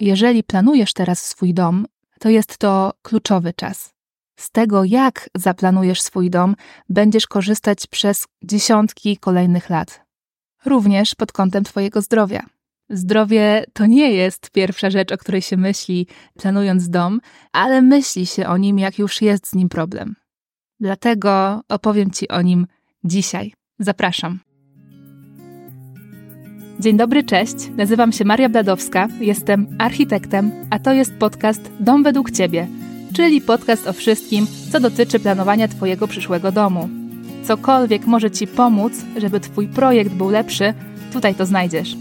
jeżeli planujesz teraz swój dom, to jest to kluczowy czas. Z tego, jak zaplanujesz swój dom, będziesz korzystać przez dziesiątki kolejnych lat. Również pod kątem Twojego zdrowia. Zdrowie to nie jest pierwsza rzecz, o której się myśli, planując dom, ale myśli się o nim, jak już jest z nim problem. Dlatego opowiem Ci o nim dzisiaj. Zapraszam. Dzień dobry, cześć. Nazywam się Maria Bladowska, jestem architektem, a to jest podcast Dom według Ciebie, czyli podcast o wszystkim, co dotyczy planowania Twojego przyszłego domu. Cokolwiek może Ci pomóc, żeby Twój projekt był lepszy, tutaj to znajdziesz.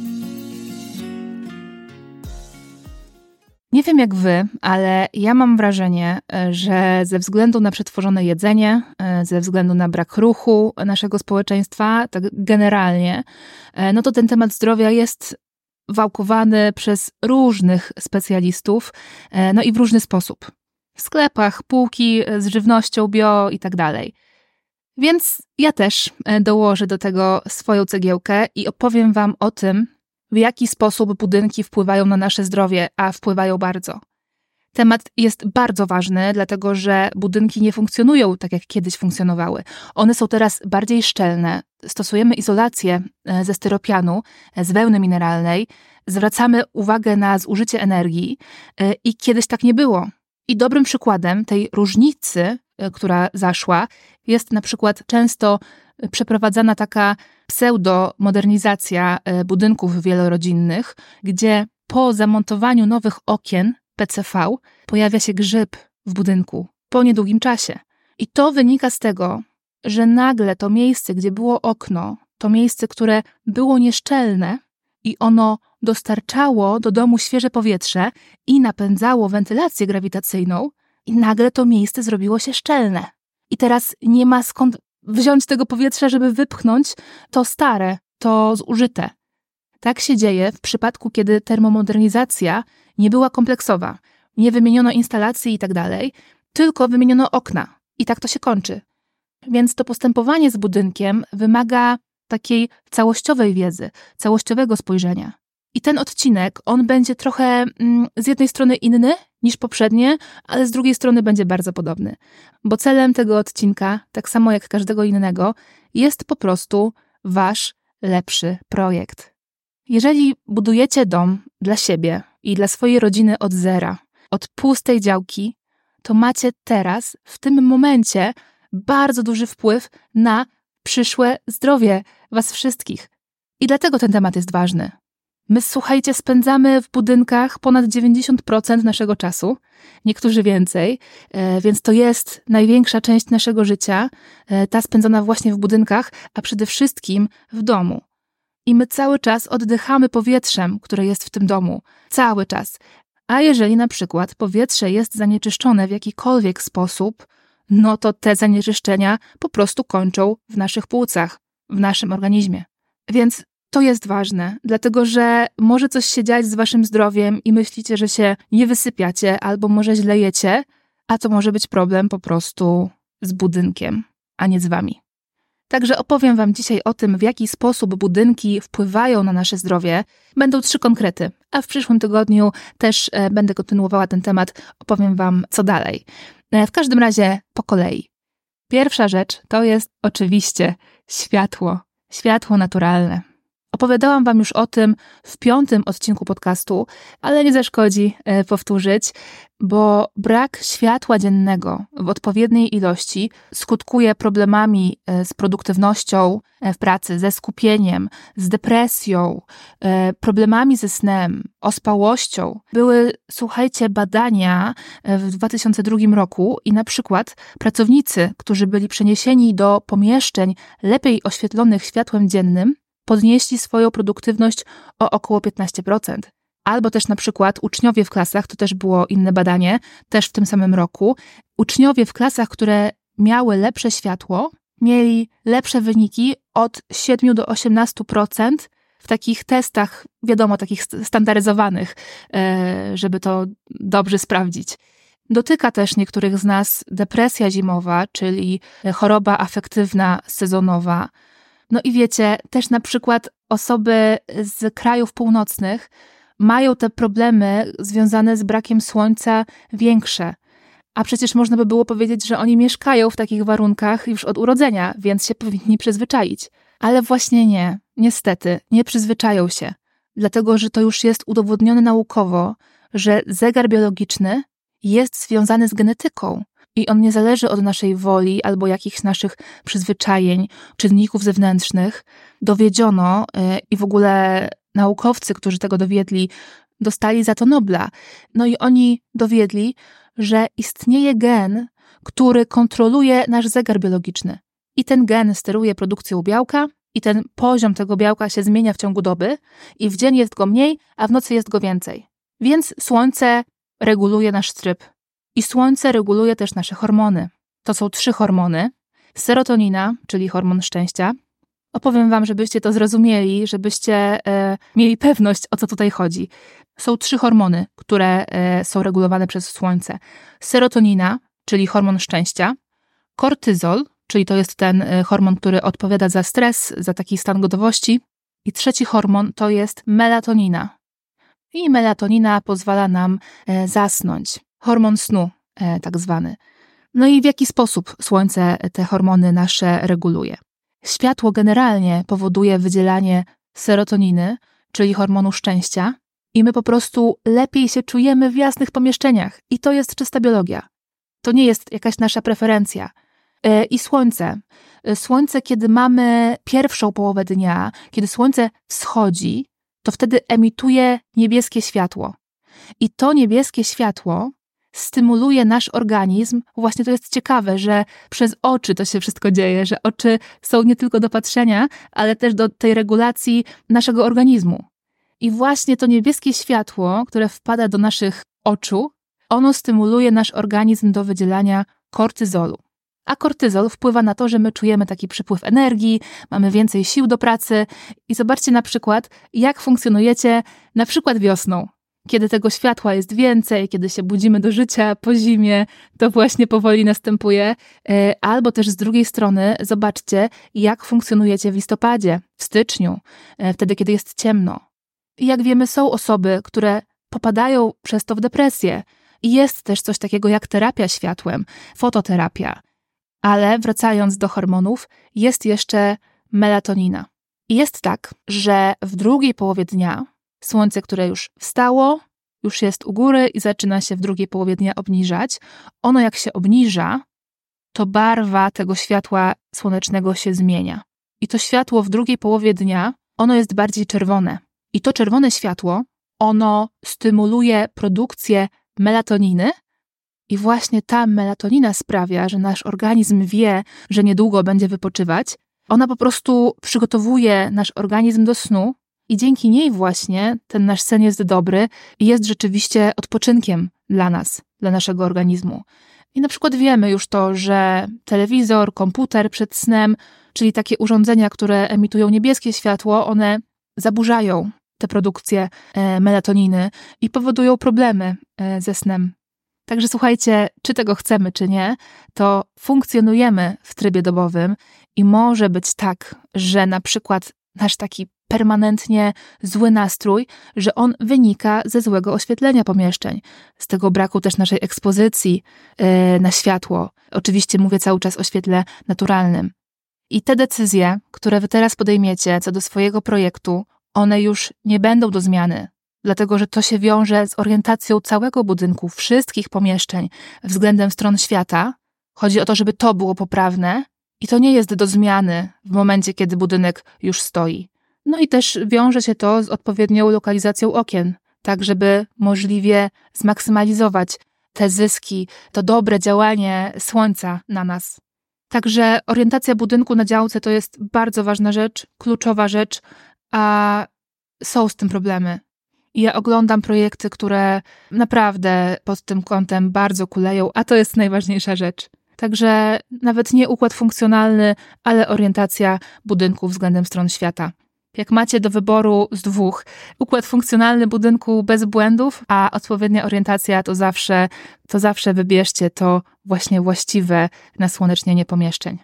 Nie wiem jak wy, ale ja mam wrażenie, e, że ze względu na przetworzone jedzenie, e, ze względu na brak ruchu naszego społeczeństwa, tak generalnie, e, no to ten temat zdrowia jest wałkowany przez różnych specjalistów, no i w różny sposób. W sklepach, półki z żywnością bio i tak dalej. Więc ja też dołożę do tego swoją cegiełkę i opowiem Wam o tym, w jaki sposób budynki wpływają na nasze zdrowie, a wpływają bardzo. Temat jest bardzo ważny, dlatego że budynki nie funkcjonują tak, jak kiedyś funkcjonowały. One są teraz bardziej szczelne. Stosujemy izolację e, ze styropianu, e, z wełny mineralnej, zwracamy uwagę na zużycie energii e, i kiedyś tak nie było. I dobrym przykładem tej różnicy, która zaszła, jest na przykład często przeprowadzana taka pseudo-modernizacja e, budynków wielorodzinnych, gdzie po zamontowaniu nowych okien PCV pojawia się grzyb w budynku po niedługim czasie. I to wynika z tego, że nagle to miejsce, gdzie było okno, to miejsce, które było nieszczelne i ono dostarczało do domu świeże powietrze i napędzało wentylację grawitacyjną, i nagle to miejsce zrobiło się szczelne. I teraz nie ma skąd wziąć tego powietrza, żeby wypchnąć to stare, to zużyte. Tak się dzieje w przypadku, kiedy termomodernizacja nie była kompleksowa. Nie wymieniono instalacji i tak dalej, tylko wymieniono okna. I tak to się kończy. Więc to postępowanie z budynkiem wymaga takiej całościowej wiedzy, całościowego spojrzenia. I ten odcinek, on będzie trochę mm, z jednej strony inny niż poprzednie, ale z drugiej strony będzie bardzo podobny. Bo celem tego odcinka, tak samo jak każdego innego, jest po prostu wasz lepszy projekt. Jeżeli budujecie dom dla siebie i dla swojej rodziny od zera, od pustej działki, to macie teraz, w tym momencie, bardzo duży wpływ na przyszłe zdrowie was wszystkich. I dlatego ten temat jest ważny. My, słuchajcie, spędzamy w budynkach ponad 90% naszego czasu, niektórzy więcej, e, więc to jest największa część naszego życia, e, ta spędzona właśnie w budynkach, a przede wszystkim w domu. I my cały czas oddychamy powietrzem, które jest w tym domu. Cały czas. A jeżeli na przykład powietrze jest zanieczyszczone w jakikolwiek sposób, no to te zanieczyszczenia po prostu kończą w naszych płucach, w naszym organizmie. Więc to jest ważne, dlatego że może coś się dziać z waszym zdrowiem i myślicie, że się nie wysypiacie albo może źle jecie, a to może być problem po prostu z budynkiem, a nie z wami. Także opowiem Wam dzisiaj o tym, w jaki sposób budynki wpływają na nasze zdrowie. Będą trzy konkrety, a w przyszłym tygodniu też e, będę kontynuowała ten temat, opowiem Wam co dalej. E, w każdym razie po kolei. Pierwsza rzecz to jest oczywiście światło. Światło naturalne. Opowiadałam Wam już o tym w piątym odcinku podcastu, ale nie zaszkodzi e, powtórzyć, bo brak światła dziennego w odpowiedniej ilości skutkuje problemami e, z produktywnością e, w pracy, ze skupieniem, z depresją, problemami ze snem, ospałością. Były, słuchajcie, badania w 2002 roku i na przykład pracownicy, którzy byli przeniesieni do pomieszczeń lepiej oświetlonych światłem dziennym, podnieśli swoją produktywność o około 15%. Albo też na przykład uczniowie w klasach, to też było inne badanie, też w tym samym roku, uczniowie w klasach, które miały lepsze światło, mieli lepsze wyniki od 7 do 18% w takich testach, wiadomo, takich standaryzowanych, e, żeby to dobrze sprawdzić. Dotyka też niektórych z nas depresja zimowa, czyli choroba afektywna sezonowa, no i wiecie, też na przykład osoby z krajów północnych mają te problemy związane z brakiem słońca większe. A przecież można by było powiedzieć, że oni mieszkają w takich warunkach już od urodzenia, więc się powinni przyzwyczaić. Ale właśnie nie. Niestety, nie przyzwyczają się. Dlatego, że to już jest udowodnione naukowo, że zegar biologiczny jest związany z genetyką i on nie zależy od naszej woli albo jakichś naszych przyzwyczajeń, czynników zewnętrznych. Dowiedziono yy, i w ogóle naukowcy, którzy tego dowiedli, dostali za to Nobla. No i oni dowiedli, że istnieje gen, który kontroluje nasz zegar biologiczny. I ten gen steruje produkcją białka, i ten poziom tego białka się zmienia w ciągu doby, i w dzień jest go mniej, a w nocy jest go więcej. Więc słońce reguluje nasz tryb. I słońce reguluje też nasze hormony. To są trzy hormony: serotonina, czyli hormon szczęścia. Opowiem Wam, żebyście to zrozumieli, żebyście e, mieli pewność, o co tutaj chodzi. Są trzy hormony, które e, są regulowane przez słońce: serotonina, czyli hormon szczęścia, kortyzol, czyli to jest ten e, hormon, który odpowiada za stres, za taki stan gotowości, i trzeci hormon to jest melatonina. I melatonina pozwala nam e, zasnąć. Hormon snu, e, tak zwany. No i w jaki sposób słońce te hormony nasze reguluje? Światło generalnie powoduje wydzielanie serotoniny, czyli hormonu szczęścia, i my po prostu lepiej się czujemy w jasnych pomieszczeniach. I to jest czysta biologia. To nie jest jakaś nasza preferencja. E, I słońce. E, słońce, kiedy mamy pierwszą połowę dnia, kiedy słońce wschodzi, to wtedy emituje niebieskie światło. I to niebieskie światło stymuluje nasz organizm. Właśnie to jest ciekawe, że przez oczy to się wszystko dzieje, że oczy są nie tylko do patrzenia, ale też do tej regulacji naszego organizmu. I właśnie to niebieskie światło, które wpada do naszych oczu, ono stymuluje nasz organizm do wydzielania kortyzolu. A kortyzol wpływa na to, że my czujemy taki przypływ energii, mamy więcej sił do pracy. I zobaczcie na przykład, jak funkcjonujecie na przykład wiosną. Kiedy tego światła jest więcej, kiedy się budzimy do życia po zimie, to właśnie powoli następuje. E, albo też z drugiej strony, zobaczcie, jak funkcjonujecie w listopadzie, w styczniu, e, wtedy, kiedy jest ciemno. I jak wiemy, są osoby, które popadają przez to w depresję. I jest też coś takiego jak terapia światłem, fototerapia. Ale wracając do hormonów, jest jeszcze melatonina. Jest tak, że w drugiej połowie dnia słońce, które już wstało, już jest u góry i zaczyna się w drugiej połowie dnia obniżać, ono jak się obniża, to barwa tego światła słonecznego się zmienia. I to światło w drugiej połowie dnia, ono jest bardziej czerwone. I to czerwone światło, ono stymuluje produkcję melatoniny, i właśnie ta melatonina sprawia, że nasz organizm wie, że niedługo będzie wypoczywać. Ona po prostu przygotowuje nasz organizm do snu, i dzięki niej właśnie ten nasz sen jest dobry i jest rzeczywiście odpoczynkiem dla nas, dla naszego organizmu. I na przykład wiemy już to, że telewizor, komputer przed snem, czyli takie urządzenia, które emitują niebieskie światło, one zaburzają tę produkcję e, melatoniny i powodują problemy e, ze snem. Także słuchajcie, czy tego chcemy, czy nie, to funkcjonujemy w trybie dobowym i może być tak, że na przykład nasz taki permanentnie zły nastrój, że on wynika ze złego oświetlenia pomieszczeń, z tego braku też naszej ekspozycji yy, na światło. Oczywiście mówię cały czas o świetle naturalnym. I te decyzje, które wy teraz podejmiecie co do swojego projektu, one już nie będą do zmiany dlatego że to się wiąże z orientacją całego budynku, wszystkich pomieszczeń względem stron świata. Chodzi o to, żeby to było poprawne i to nie jest do zmiany w momencie, kiedy budynek już stoi. No i też wiąże się to z odpowiednią lokalizacją okien, tak żeby możliwie zmaksymalizować te zyski, to dobre działanie słońca na nas. Także orientacja budynku na działce to jest bardzo ważna rzecz, kluczowa rzecz, a są z tym problemy. Ja oglądam projekty, które naprawdę pod tym kątem bardzo kuleją, a to jest najważniejsza rzecz. Także nawet nie układ funkcjonalny, ale orientacja budynku względem stron świata. Jak macie do wyboru z dwóch, układ funkcjonalny budynku bez błędów, a odpowiednia orientacja, to zawsze, to zawsze wybierzcie to właśnie właściwe nasłonecznienie pomieszczeń.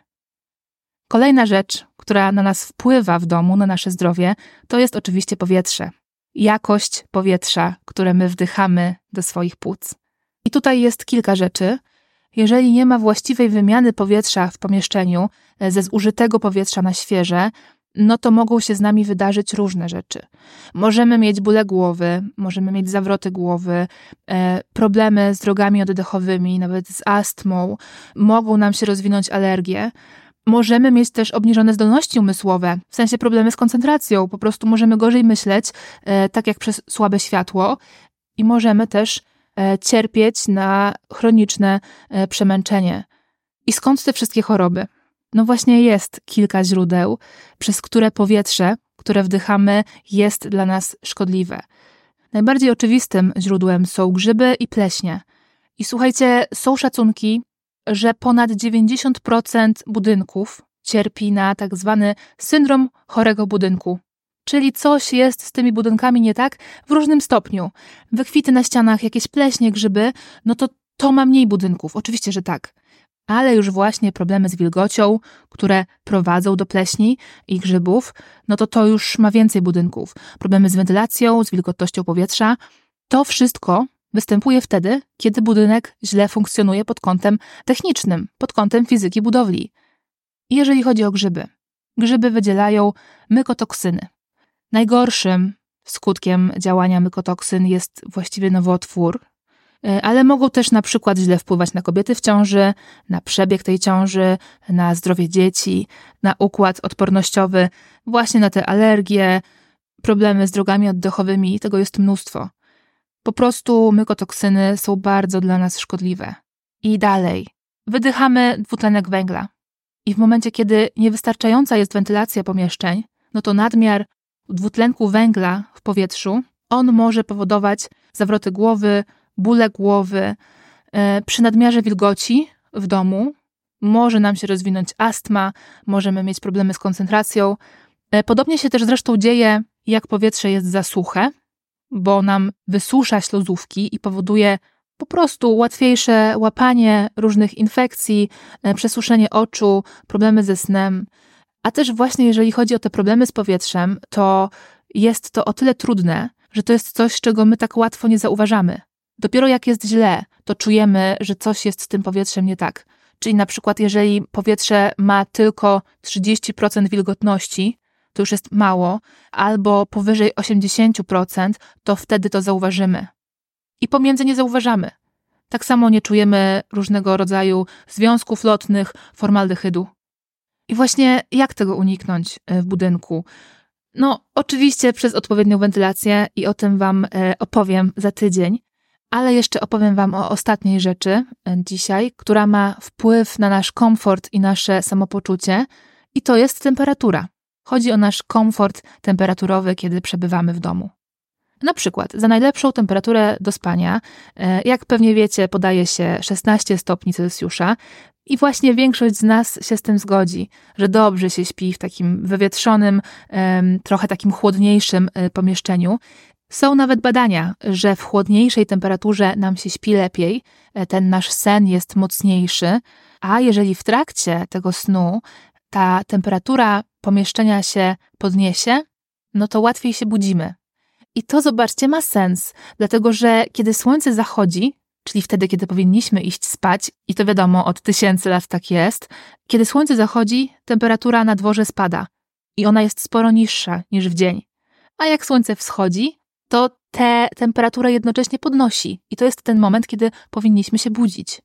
Kolejna rzecz, która na nas wpływa w domu, na nasze zdrowie, to jest oczywiście powietrze. jakość powietrza, które my wdychamy do swoich płuc. I tutaj jest kilka rzeczy. Jeżeli nie ma właściwej wymiany powietrza w pomieszczeniu e, ze zużytego powietrza na świeże, no to mogą się z nami wydarzyć różne rzeczy. Możemy mieć bóle głowy, możemy mieć zawroty głowy, e, problemy z drogami oddechowymi, nawet z astmą, mogą nam się rozwinąć alergie. Możemy mieć też obniżone zdolności umysłowe, w sensie problemy z koncentracją, po prostu możemy gorzej myśleć, e, tak jak przez słabe światło, i możemy też e, cierpieć na chroniczne przemęczenie. I skąd te wszystkie choroby? No właśnie jest kilka źródeł, przez które powietrze, które wdychamy, jest dla nas szkodliwe. Najbardziej oczywistym źródłem są grzyby i pleśnie. I słuchajcie, są szacunki, że ponad 90% budynków cierpi na tak zwany syndrom chorego budynku. Czyli coś jest z tymi budynkami nie tak w różnym stopniu. Wykwity na ścianach, jakieś pleśnie, grzyby, no to to ma mniej budynków. Oczywiście, że tak ale już właśnie problemy z wilgocią, które prowadzą do pleśni i grzybów, no to to już ma więcej budynków. Problemy z wentylacją, z wilgotnością powietrza, to wszystko występuje wtedy, kiedy budynek źle funkcjonuje pod kątem technicznym, pod kątem fizyki budowli. I jeżeli chodzi o grzyby, grzyby wydzielają mykotoksyny. Najgorszym skutkiem działania mykotoksyn jest właściwie nowotwór, ale mogą też na przykład źle wpływać na kobiety w ciąży, na przebieg tej ciąży, na zdrowie dzieci, na układ odpornościowy, właśnie na te alergie, problemy z drogami oddechowymi, tego jest mnóstwo. Po prostu mykotoksyny są bardzo dla nas szkodliwe. I dalej. Wydychamy dwutlenek węgla. I w momencie, kiedy niewystarczająca jest wentylacja pomieszczeń, no to nadmiar dwutlenku węgla w powietrzu, on może powodować zawroty głowy, bóle głowy, e, przy nadmiarze wilgoci w domu może nam się rozwinąć astma, możemy mieć problemy z koncentracją. E, podobnie się też zresztą dzieje, jak powietrze jest za suche, bo nam wysusza śluzówki i powoduje po prostu łatwiejsze łapanie różnych infekcji, e, przesuszenie oczu, problemy ze snem. A też właśnie jeżeli chodzi o te problemy z powietrzem, to jest to o tyle trudne, że to jest coś, czego my tak łatwo nie zauważamy. Dopiero jak jest źle, to czujemy, że coś jest z tym powietrzem nie tak. Czyli na przykład, jeżeli powietrze ma tylko 30% wilgotności, to już jest mało, albo powyżej 80%, to wtedy to zauważymy. I pomiędzy nie zauważamy. Tak samo nie czujemy różnego rodzaju związków lotnych, formaldehydu. I właśnie jak tego uniknąć e, w budynku? No, oczywiście przez odpowiednią wentylację i o tym Wam e, opowiem za tydzień. Ale jeszcze opowiem Wam o ostatniej rzeczy e, dzisiaj, która ma wpływ na nasz komfort i nasze samopoczucie, i to jest temperatura. Chodzi o nasz komfort temperaturowy, kiedy przebywamy w domu. Na przykład za najlepszą temperaturę do spania, e, jak pewnie wiecie, podaje się 16 stopni Celsjusza, i właśnie większość z nas się z tym zgodzi, że dobrze się śpi w takim wywietrzonym, trochę takim chłodniejszym e, pomieszczeniu. Są nawet badania, że w chłodniejszej temperaturze nam się śpi lepiej, e, ten nasz sen jest mocniejszy, a jeżeli w trakcie tego snu ta temperatura pomieszczenia się podniesie, no to łatwiej się budzimy. I to, zobaczcie, ma sens, dlatego że kiedy słońce zachodzi, czyli wtedy, kiedy powinniśmy iść spać, i to wiadomo, od tysięcy lat tak jest, kiedy słońce zachodzi, temperatura na dworze spada i ona jest sporo niższa niż w dzień. A jak słońce wschodzi, to tę temperaturę jednocześnie podnosi. I to jest ten moment, kiedy powinniśmy się budzić.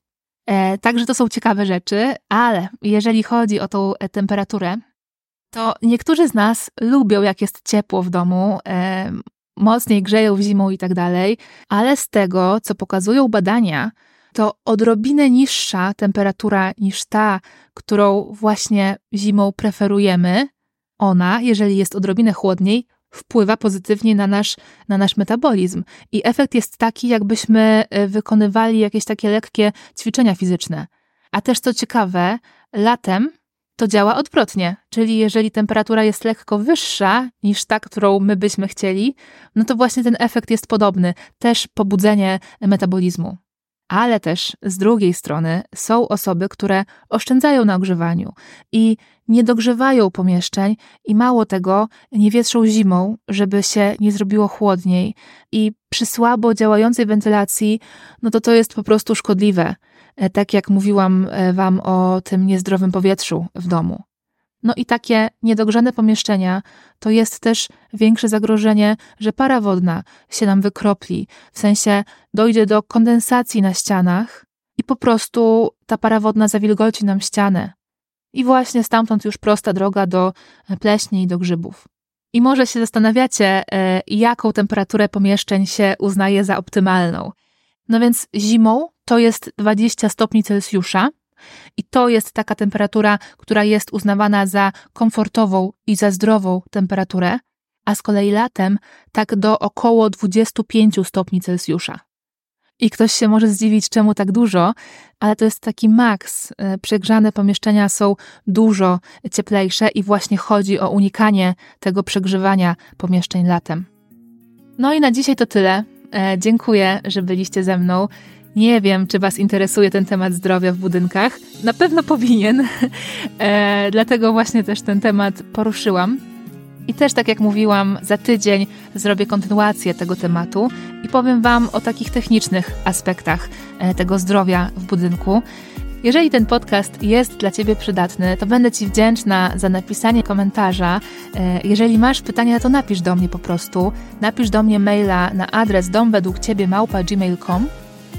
E, także to są ciekawe rzeczy, ale jeżeli chodzi o tą e, temperaturę, to niektórzy z nas lubią, jak jest ciepło w domu, e, mocniej grzeją w zimą i tak dalej, ale z tego, co pokazują badania, to odrobinę niższa temperatura niż ta, którą właśnie zimą preferujemy, ona, jeżeli jest odrobinę chłodniej, wpływa pozytywnie na nasz, na nasz metabolizm. I efekt jest taki, jakbyśmy e, wykonywali jakieś takie lekkie ćwiczenia fizyczne. A też co ciekawe, latem to działa odwrotnie, czyli jeżeli temperatura jest lekko wyższa niż ta, którą my byśmy chcieli, no to właśnie ten efekt jest podobny, też pobudzenie metabolizmu. Ale też z drugiej strony są osoby, które oszczędzają na ogrzewaniu i nie dogrzewają pomieszczeń i mało tego, nie wietrzą zimą, żeby się nie zrobiło chłodniej. I przy słabo działającej wentylacji, no to to jest po prostu szkodliwe. E, tak jak mówiłam e, Wam o tym niezdrowym powietrzu w domu. No i takie niedogrzane pomieszczenia to jest też większe zagrożenie, że para wodna się nam wykropli, w sensie dojdzie do kondensacji na ścianach i po prostu ta para wodna zawilgoci nam ścianę. I właśnie stamtąd już prosta droga do pleśni i do grzybów. I może się zastanawiacie, e, jaką temperaturę pomieszczeń się uznaje za optymalną. No więc zimą to jest 20 stopni Celsjusza, i to jest taka temperatura, która jest uznawana za komfortową i za zdrową temperaturę, a z kolei latem tak do około 25 stopni Celsjusza. I ktoś się może zdziwić, czemu tak dużo, ale to jest taki maks. E, przegrzane pomieszczenia są dużo cieplejsze i właśnie chodzi o unikanie tego przegrzewania pomieszczeń latem. No i na dzisiaj to tyle. E, dziękuję, że byliście ze mną. Nie wiem, czy Was interesuje ten temat zdrowia w budynkach. Na pewno powinien, e, dlatego właśnie też ten temat poruszyłam. I też, tak jak mówiłam, za tydzień zrobię kontynuację tego tematu i powiem Wam o takich technicznych aspektach e, tego zdrowia w budynku. Jeżeli ten podcast jest dla Ciebie przydatny, to będę Ci wdzięczna za napisanie komentarza. E, jeżeli masz pytania, to napisz do mnie po prostu. Napisz do mnie maila na adres domwedługciebie.gmail.com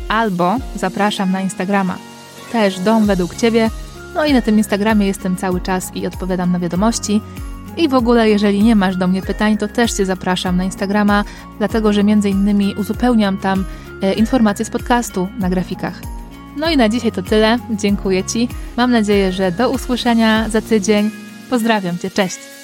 albo zapraszam na Instagrama. Też dom według Ciebie. No i na tym Instagramie jestem cały czas i odpowiadam na wiadomości. I w ogóle, jeżeli nie masz do mnie pytań, to też Cię zapraszam na Instagrama, dlatego że między innymi uzupełniam tam e, informacje z podcastu na grafikach. No i na dzisiaj to tyle. Dziękuję Ci. Mam nadzieję, że do usłyszenia za tydzień. Pozdrawiam Cię. Cześć.